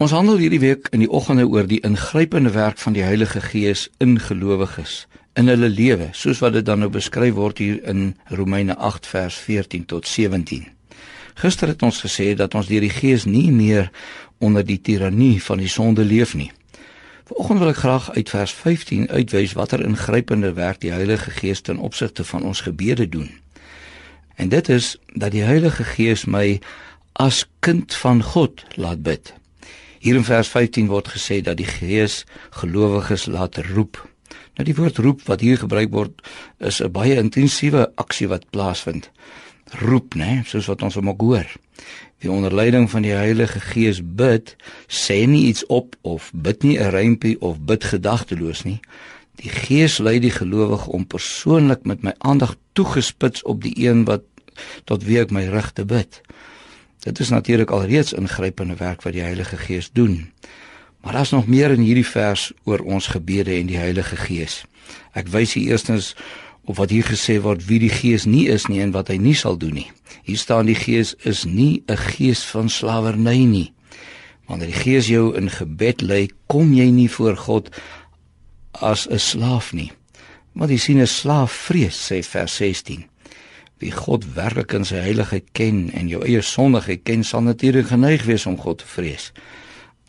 Ons handel hierdie week in die oggende oor die ingrypende werk van die Heilige Gees in gelowiges in hulle lewe, soos wat dit dan nou beskryf word hier in Romeine 8 vers 14 tot 17. Gister het ons gesê dat ons deur die Gees nie meer onder die tirannie van die sonde leef nie. Vanoggend wil ek graag uit vers 15 uitwys watter ingrypende werk die Heilige Gees ten opsigte van ons gebede doen. En dit is dat die Heilige Gees my as kind van God laat bid. Hier in vers 15 word gesê dat die Gees gelowiges laat roep. Nou die woord roep wat hier gebruik word is 'n baie intensiewe aksie wat plaasvind. Roep, né, soos wat ons hom ook hoor. Wie onder leiding van die Heilige Gees bid, sê nie iets op of bid nie 'n rympie of bid gedagteloos nie. Die Gees lei die gelowige om persoonlik met my aandag toegespits op die een wat tot wie ek my rig te bid. Dit is natuurlik alreeds ingrypende werk wat die Heilige Gees doen. Maar daar's nog meer in hierdie vers oor ons gebede en die Heilige Gees. Ek wys hier eerstens op wat hier gesê word wie die Gees nie is nie en wat hy nie sal doen nie. Hier staan die Gees is nie 'n gees van slawerny nie. Wanneer die Gees jou in gebed lei, kom jy nie voor God as 'n slaaf nie. Want jy sien 'n slaaf vrees, sê vers 16. Wie God werklik in sy heiligheid ken en jou eie sondigheid ken, sal natuurlik geneig wees om God te vrees.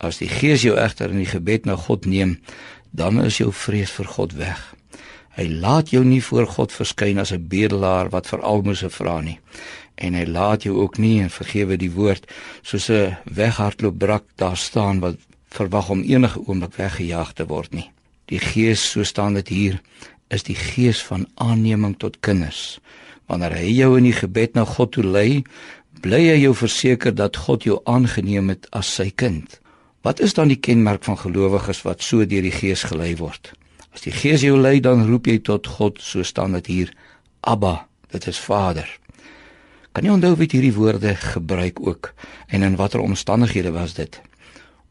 As die Gees jou egter in die gebed na God neem, dan is jou vrees vir God weg. Hy laat jou nie voor God verskyn as 'n bedelaar wat vir almoses vra nie. En hy laat jou ook nie en vergewe die woord soos 'n weghardloop brak daar staan wat verwag om enige oomblik weggejaag te word nie. Die Gees, so staan dit hier, is die Gees van aanneming tot kinders. Wanneer hy jou in die gebed na God toe lei, bly hy jou verseker dat God jou aangeneem het as sy kind. Wat is dan die kenmerk van gelowiges wat so deur die Gees gelei word? As die Gees jou lei, dan roep jy tot God, so staan dit hier, Abba, dit is Vader. Kan jy onthou wie hierdie woorde gebruik ook en in watter omstandighede was dit?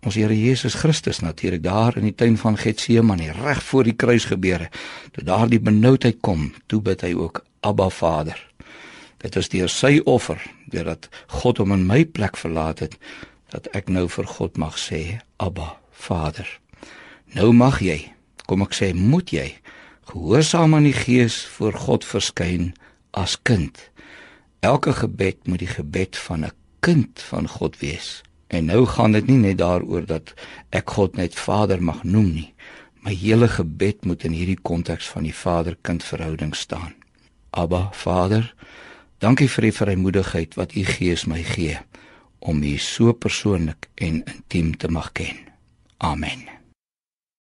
Ons Here Jesus Christus natuurlik daar in die tuin van Getsemane, reg voor die kruis gebeure. Toe daardie benoudheid kom, toe bid hy ook Abba Vader. Dit is deur sy offer, deurdat God hom in my plek verlaat het, dat ek nou vir God mag sê Abba Vader. Nou mag jy, kom ek sê moet jy gehoorsaam aan die Gees voor God verskyn as kind. Elke gebed moet die gebed van 'n kind van God wees. En nou gaan dit nie net daaroor dat ek God net Vader mag noem nie. My hele gebed moet in hierdie konteks van die Vader-kind verhouding staan. Abba Vader, dankie vir die vrymoedigheid wat U Gees my gee om U so persoonlik en intiem te mag ken. Amen.